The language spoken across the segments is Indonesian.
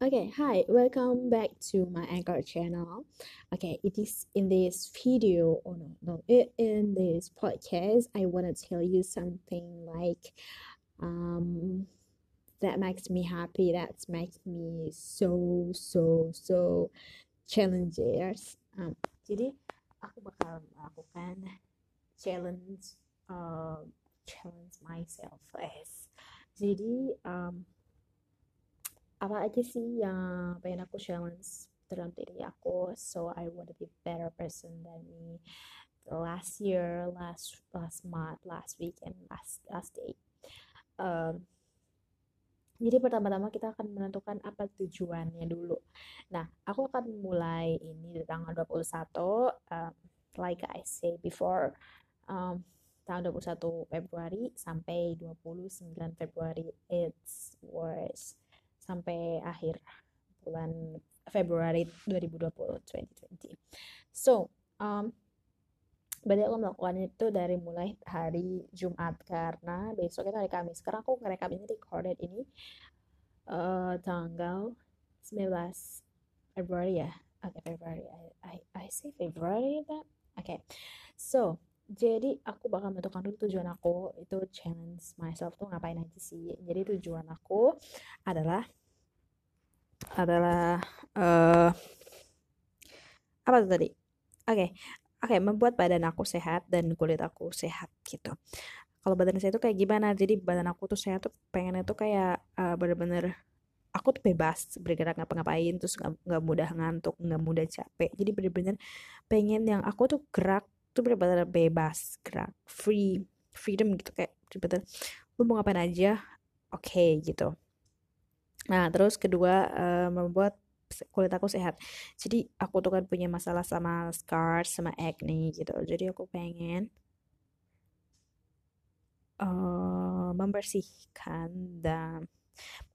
Okay, hi, welcome back to my Anchor channel. Okay, it is in this video, or no, no, i- in this podcast, I want to tell you something like um that makes me happy, that makes me so so so challenges. Um, jadi aku bakal melakukan challenge uh, challenge myself as. Jadi um, apa aja sih yang pengen aku challenge dalam diri aku so I want to be better person than me. Last year last last month last week and last last day. Um, jadi pertama-tama kita akan menentukan apa tujuannya dulu. Nah, aku akan mulai ini di tanggal 21 um, like I say before um, tanggal 21 Februari sampai 29 Februari. It's worse sampai akhir bulan Februari 2020 2020. So, um, berarti aku melakukan itu dari mulai hari Jumat karena besok itu hari Kamis. Sekarang aku ngerekam ini recorded ini uh, tanggal 19 Februari ya. Oke, okay, Februari. I, I, I say February that. Oke. Okay. So, jadi aku bakal menentukan dulu tujuan aku itu challenge myself tuh ngapain aja sih jadi tujuan aku adalah adalah uh, apa tuh tadi? Oke okay. oke okay, membuat badan aku sehat dan kulit aku sehat gitu. Kalau badan saya tuh kayak gimana? Jadi badan aku tuh sehat tuh pengennya tuh kayak uh, bener-bener aku tuh bebas bergerak ngapa-ngapain terus nggak mudah ngantuk nggak mudah capek. Jadi bener-bener pengen yang aku tuh gerak tuh bener-bener bebas gerak free freedom gitu. Kayak bener-bener lu mau ngapain aja? Oke okay, gitu nah terus kedua uh, membuat kulit aku sehat. Jadi aku tuh kan punya masalah sama scars sama acne gitu. Jadi aku pengen uh, membersihkan dan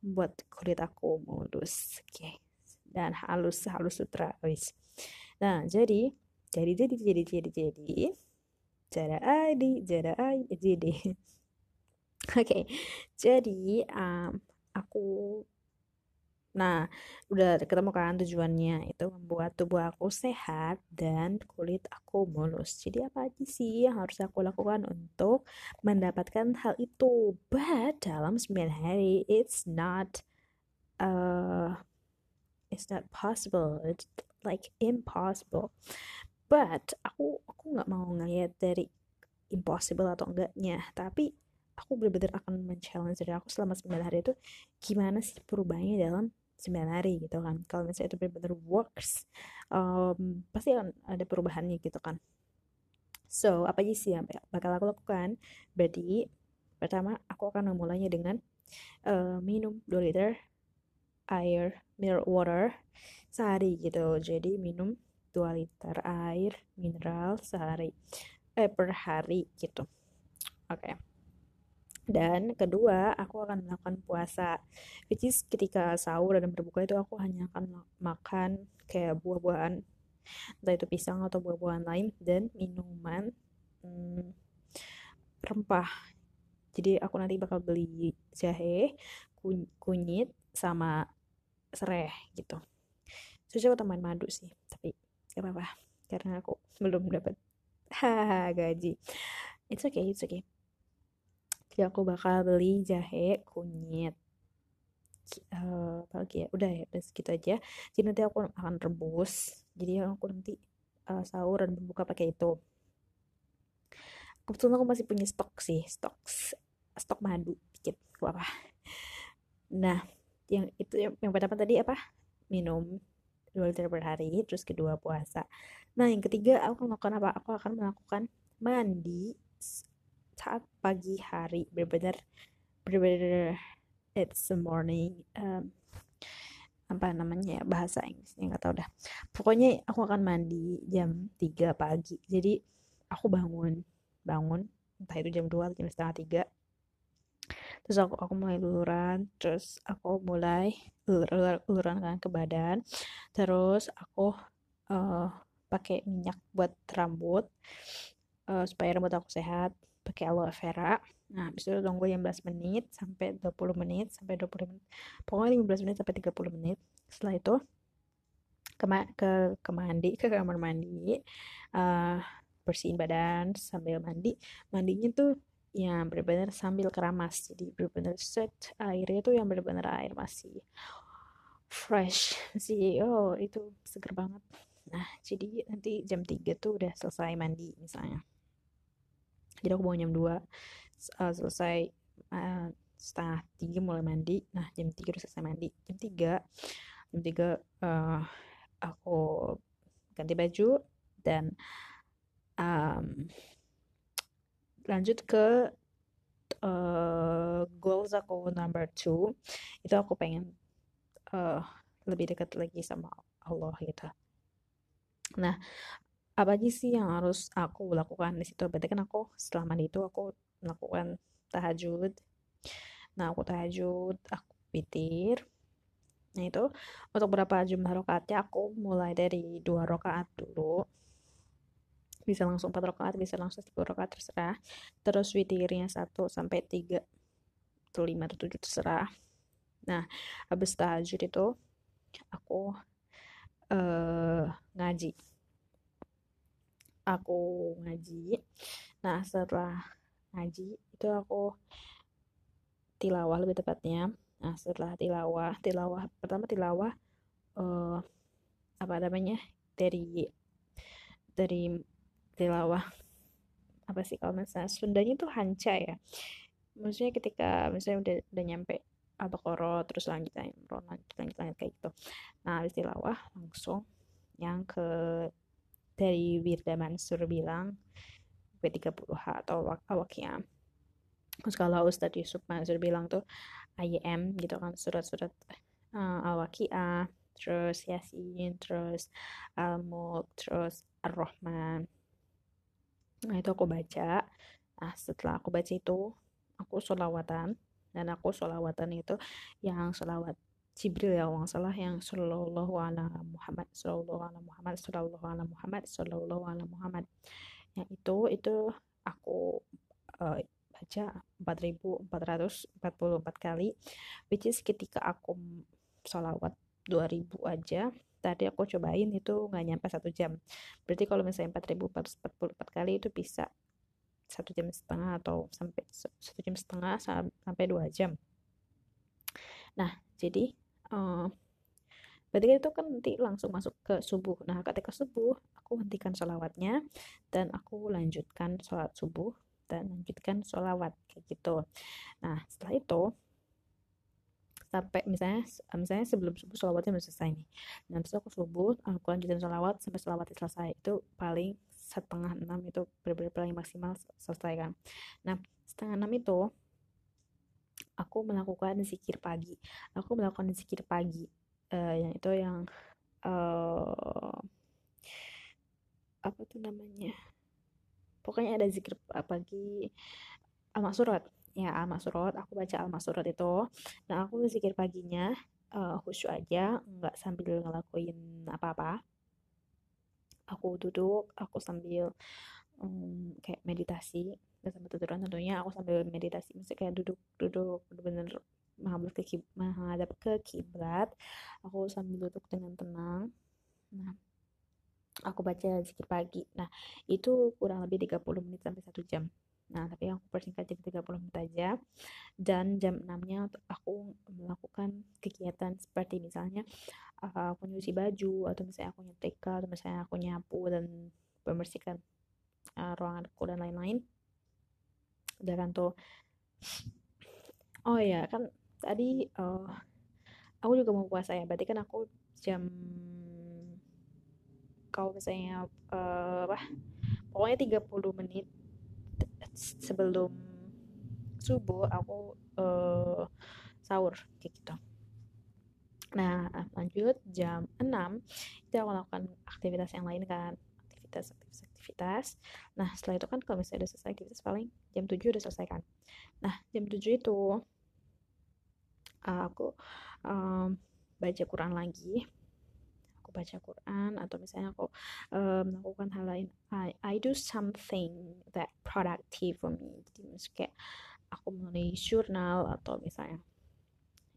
membuat kulit aku mulus oke. Okay. dan halus halus sutra wis. Nah jadi jadi jadi jadi jadi jadi jara adi jara adi jadi oke jadi um, aku Nah, udah ketemu kan tujuannya itu membuat tubuh aku sehat dan kulit aku mulus. Jadi apa aja sih yang harus aku lakukan untuk mendapatkan hal itu? But dalam 9 hari it's not uh it's not possible. It's like impossible. But aku aku nggak mau ngeliat dari impossible atau enggaknya, tapi aku benar-benar akan men-challenge diri aku selama 9 hari itu gimana sih perubahannya dalam 9 hari gitu kan. Kalau misalnya itu benar-benar works um, pasti akan ada perubahannya gitu kan. So apa aja sih yang bakal aku lakukan? Berarti pertama aku akan memulainya dengan uh, minum 2 liter air mineral water sehari gitu. Jadi minum 2 liter air mineral sehari eh per hari gitu. Oke. okay. Dan kedua, aku akan melakukan puasa. Which is ketika sahur dan berbuka itu aku hanya akan makan kayak buah-buahan. Entah itu pisang atau buah-buahan lain. Dan minuman hmm, rempah. Jadi aku nanti bakal beli jahe, kunyit, sama serai gitu. Susah aku tambahin madu sih. Tapi gak apa-apa. Karena aku belum dapat gaji. It's okay, it's okay jadi aku bakal beli jahe kunyit. Uh, apa lagi ya? Udah ya udah segitu aja. Jadi nanti aku akan rebus. Jadi aku nanti uh, sahur dan berbuka pakai itu. Kebetulan aku masih punya stok sih stok stok madu dikit apa nah yang itu yang, yang pertama tadi apa? Minum dua liter per hari terus kedua puasa. Nah yang ketiga aku akan melakukan apa? Aku akan melakukan mandi saat pagi hari. Benar-benar benar-benar it's the morning um, apa namanya ya bahasa Inggrisnya nggak tahu dah. Pokoknya aku akan mandi jam 3 pagi. Jadi aku bangun bangun entah itu jam 2 atau jam setengah tiga. Terus aku aku mulai luluran terus aku mulai ulur, uluran kan ke badan. Terus aku uh, pakai minyak buat rambut uh, supaya rambut aku sehat pakai aloe vera. Nah, habis itu tunggu 15 menit sampai 20 menit sampai 20 menit. Pokoknya 15 menit sampai 30 menit. Setelah itu ke ke ke mandi ke kamar mandi uh, bersihin badan sambil mandi. Mandinya tuh yang benar-benar sambil keramas jadi benar-benar set airnya tuh yang benar-benar air masih fresh. Sih oh itu seger banget. Nah jadi nanti jam 3 tuh udah selesai mandi misalnya jadi aku mau jam 2 uh, selesai uh, setengah tiga mulai mandi. Nah jam 3 udah selesai mandi. Jam 3 jam 3 uh, aku ganti baju dan um, lanjut ke uh, goals aku number two. Itu aku pengen uh, lebih dekat lagi sama Allah gitu. Nah apa aja sih yang harus aku lakukan di situ berarti kan aku setelah mandi itu aku melakukan tahajud nah aku tahajud aku pitir Nah itu untuk berapa jumlah rokaatnya aku mulai dari dua rokaat dulu. Bisa langsung empat rokaat, bisa langsung sepuluh rokaat terserah. Terus witirnya satu sampai tiga atau lima atau tujuh terserah. Nah habis tahajud itu aku uh, ngaji. Aku ngaji. Nah setelah ngaji itu aku tilawah lebih tepatnya Nah, setelah tilawah, tilawah pertama tilawah uh, apa namanya? dari dari tilawah apa sih kalau misalnya Sundanya tuh hanca ya. Maksudnya ketika misalnya udah udah nyampe Al-Baqarah terus lanjut Imran lanjut lanjut lanjut kayak gitu. Nah, habis tilawah langsung yang ke dari Wirda Mansur bilang B30H atau Awakiyah. Terus kalau Ustadz Yusuf Mansur bilang tuh IM gitu kan surat-surat uh, Al-Waqi'ah terus Yasin terus Al-Mulk terus Ar-Rahman nah itu aku baca nah setelah aku baca itu aku sholawatan dan aku sholawatan itu yang sholawat Jibril ya uang salah yang sallallahu ala Muhammad sallallahu ala Muhammad sallallahu ala Muhammad sallallahu ala Muhammad. Yang itu itu aku uh, baca 4444 kali which is ketika aku sholawat 2000 aja tadi aku cobain itu nggak nyampe satu jam. Berarti kalau misalnya 4444 kali itu bisa satu jam setengah atau sampai satu jam setengah sampai dua jam. Nah jadi berarti kan itu kan nanti langsung masuk ke subuh. Nah ketika subuh aku hentikan sholawatnya dan aku lanjutkan sholat subuh dan lanjutkan sholawat kayak gitu. Nah setelah itu sampai misalnya misalnya sebelum subuh sholawatnya belum selesai nih. Dan terus aku subuh aku lanjutin sholawat sampai sholawatnya selesai. Itu paling setengah enam itu benar-benar maksimal selesai kan. Nah setengah enam itu aku melakukan zikir pagi. Aku melakukan zikir pagi uh, yang itu yang uh, apa tuh namanya? Pokoknya ada zikir pagi al-maksurat ya al-maksurat aku baca al-maksurat itu. Nah aku zikir paginya uh, khusyuk aja nggak sambil ngelakuin apa-apa. Aku duduk aku sambil um, kayak meditasi nggak sambil tiduran tentunya aku sambil meditasi mesti kayak duduk duduk bener-bener menghadap ke menghadap ke kiblat aku sambil duduk dengan tenang nah aku baca zikir pagi. Nah, itu kurang lebih 30 menit sampai 1 jam. Nah, tapi aku persingkat jadi 30 menit aja. Dan jam 6-nya aku melakukan kegiatan seperti misalnya uh, aku nyuci baju atau misalnya aku nyetrika atau misalnya aku nyapu dan membersihkan uh, ruanganku dan lain-lain. Dan tuh Oh ya, kan tadi uh, aku juga mau puasa ya. Berarti kan aku jam kalau misalnya uh, apa pokoknya 30 menit sebelum subuh aku uh, sahur kayak gitu nah lanjut jam 6 itu aku lakukan aktivitas yang lain kan aktivitas aktivitas aktivitas. Nah setelah itu kan kalau misalnya udah selesai aktivitas paling jam 7 udah selesai kan. Nah jam 7 itu uh, aku um, baca Quran lagi. Baca Quran atau misalnya aku uh, melakukan hal lain. I, I do something that productive for me. Jadi kayak aku menulis jurnal atau misalnya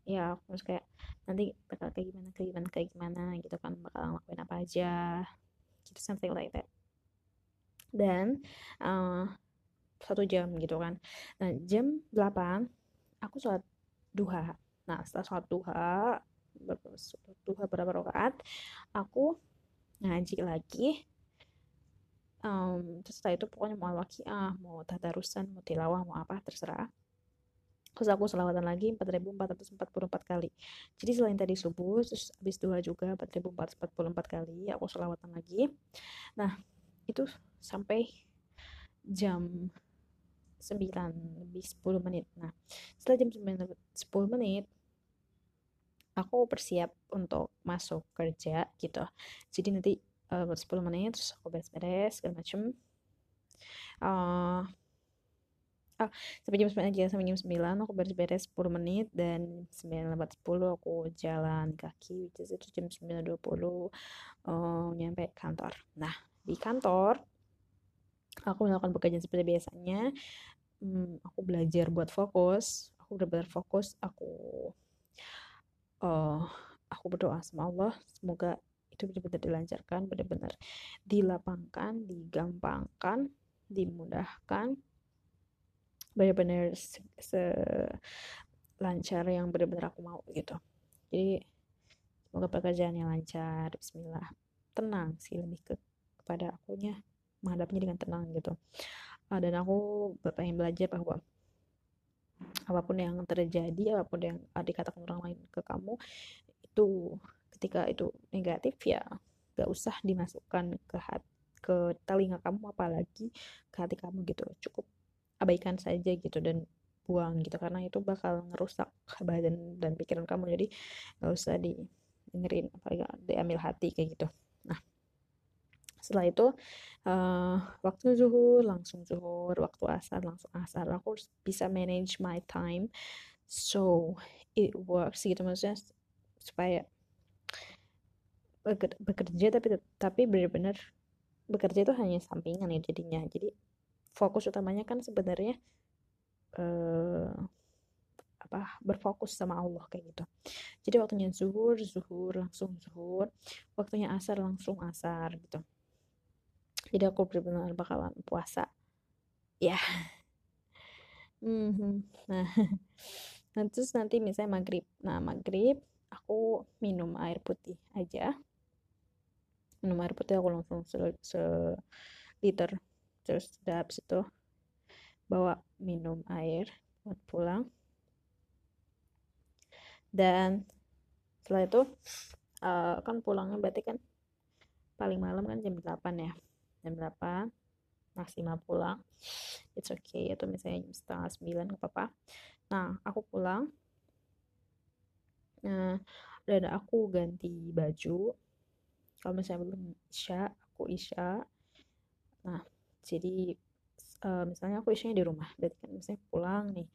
ya aku harus kayak nanti bakal kayak gimana kayak gimana kayak gimana gitu kan. Bakal ngelakuin apa aja gitu something like that. Dan uh, satu jam gitu kan. Nah jam 8 aku sholat duha. Nah setelah sholat duha duha berapa rakaat aku ngaji lagi. Um, terus setelah itu pokoknya mau al-waqiah mau tadarusan mau tilawah mau apa terserah terus aku selawatan lagi 4444 kali. Jadi selain tadi subuh terus habis dua juga 4444 kali aku selawatan lagi. Nah itu sampai jam 9 lebih 10 menit. Nah setelah jam 9 10 menit aku bersiap untuk masuk kerja gitu. Jadi nanti uh, 10 menit terus aku beres-beres segala macem. Uh, ah, sampai jam 9 aja sampai jam 9 aku beres-beres 10 menit dan 9 lewat 10 aku jalan kaki which is itu jam 9.20 uh, nyampe kantor. Nah di kantor aku melakukan pekerjaan seperti biasanya hmm, aku belajar buat fokus aku benar-benar fokus aku uh, aku berdoa sama Allah semoga itu benar-benar dilancarkan benar-benar dilapangkan digampangkan dimudahkan benar-benar lancar yang benar-benar aku mau gitu. Jadi semoga pekerjaannya lancar Bismillah. Tenang sih lebih ke kepada akunya menghadapnya dengan tenang gitu. Uh, dan aku pengen belajar bahwa apa pun yang terjadi apa pun yang dikatakan orang lain ke kamu itu ketika itu negatif ya gak usah dimasukkan ke hati ke telinga kamu apalagi ke hati kamu gitu. Cukup abaikan saja gitu dan buang gitu karena itu bakal ngerusak badan dan pikiran kamu. Jadi nggak usah di dengerin apalagi diambil hati kayak gitu. Nah setelah itu uh, waktu zuhur langsung zuhur waktu asar langsung asar. Aku bisa manage my time so it works gitu maksudnya supaya bekerja tapi tapi benar-benar bekerja itu hanya sampingan ya jadinya. Jadi fokus utamanya kan sebenarnya uh, apa berfokus sama Allah kayak gitu. Jadi waktunya zuhur zuhur langsung zuhur. Waktunya asar langsung asar gitu. Jadi aku benar-benar bakalan puasa. Ya. Mm-hmm. nah nah terus nanti misalnya maghrib. Nah maghrib aku minum air putih aja. Minum air putih aku langsung se, se liter terus udah habis itu. Bawa minum air buat pulang. Dan setelah itu uh, kan pulangnya berarti kan paling malam kan jam 8 ya. Jam 8 maksimal pulang. It's okay atau misalnya jam setengah 9 gak apa-apa. Nah aku pulang. Nah dan aku ganti baju. Kalau misalnya belum isya aku isya. Nah jadi uh, misalnya aku isinya di rumah berarti kan misalnya pulang nih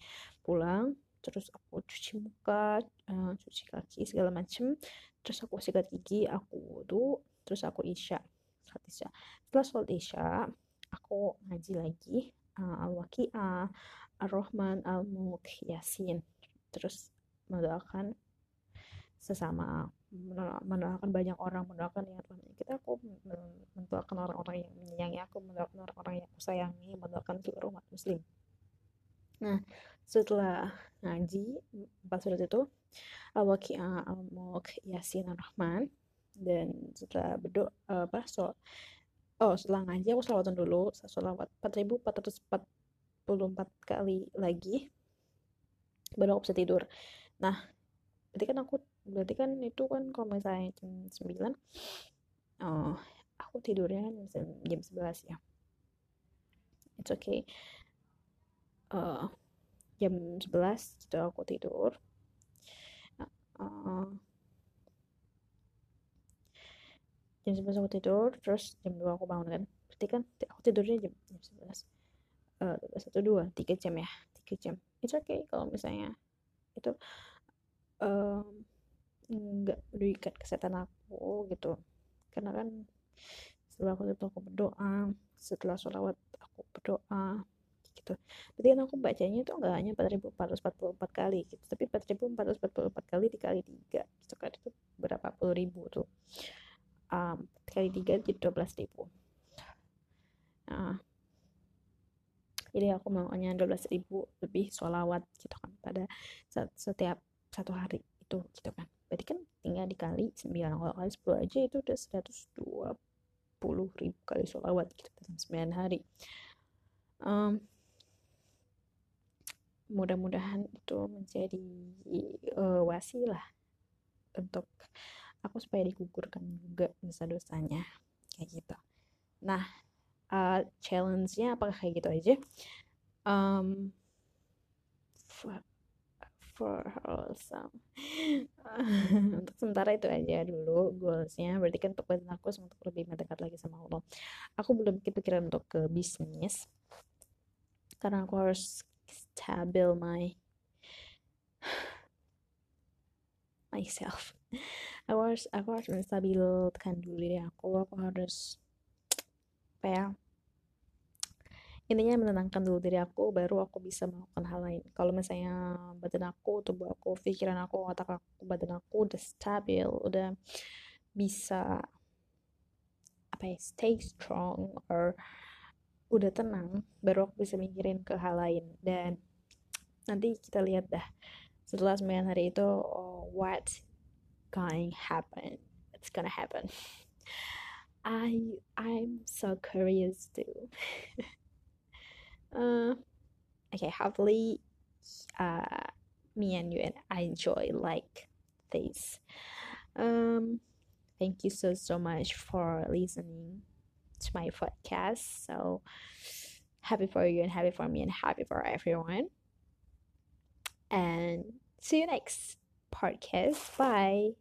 pulang terus aku cuci muka uh, cuci kaki segala macem terus aku sikat gigi aku wudhu terus aku isya sholat isya. Setelah sholat isya aku ngaji lagi uh, al-waqi'ah ar-rahman al-mulk yasin. Terus mendoakan sesama mendoakan banyak orang mendoakan yang Tuhan kita aku mendoakan orang-orang yang menyayangi aku mendoakan orang-orang yang aku sayangi mendoakan seluruh umat muslim. Nah setelah ngaji empat surat itu al-waqi'ah al-mulk yasin ar-rahman dan setelah berdoa apa so oh setelah ngaji aku salawatan dulu salawat 4444 kali lagi baru aku bisa tidur. Nah berarti kan aku berarti kan itu kan kalau misalnya jam 9 oh, aku tidurnya kan jam 11 ya. It's okay. Uh, jam 11 itu aku tidur. Uh, jam 11 aku tidur terus jam 2 aku bangun kan. Berarti kan aku tidurnya jam, jam 11 uh, satu dua tiga jam ya tiga jam. It's okay kalau misalnya itu um, nggak merugikan kesehatan aku gitu. Karena kan setelah aku itu aku berdoa setelah sholawat aku berdoa gitu. Jadi kan aku bacanya tuh nggak hanya 4444 kali gitu. Tapi 4444 kali dikali tiga gitu kan. Itu berapa puluh ribu tuh. Um, kali tiga jadi 12 ribu. Nah, jadi aku maunya 12 ribu lebih sholawat gitu kan pada setiap satu hari itu gitu kan berarti kan tinggal dikali 9 kalau kali 10 aja itu udah 120 ribu kali sholawat gitu dalam 9 hari. Um, mudah-mudahan itu menjadi uh, wasilah untuk aku supaya digugurkan juga dosa-dosanya kayak gitu. Nah uh, challenge-nya apakah kayak gitu aja? Um, for wholesome untuk sementara itu aja dulu goalsnya. Berarti kan untuk badan aku untuk lebih mendekat lagi sama Allah. Aku belum kepikiran untuk ke bisnis. Karena aku harus stabil my myself. Aku harus aku harus menstabilkan dulu diri aku. Aku harus apa ya intinya menenangkan dulu diri aku baru aku bisa melakukan hal lain. Kalau misalnya badan aku tubuh aku pikiran aku otak aku badan aku udah stabil udah bisa apa ya stay strong or udah tenang baru aku bisa mikirin ke hal lain. Dan nanti kita lihat dah setelah 9 hari itu oh, what going happen? It's gonna happen. I I'm so curious too uh, okay hopefully uh, me and you and I enjoy like this. Um thank you so so much for listening to my podcast. So happy for you and happy for me and happy for everyone. And see you next podcast. Bye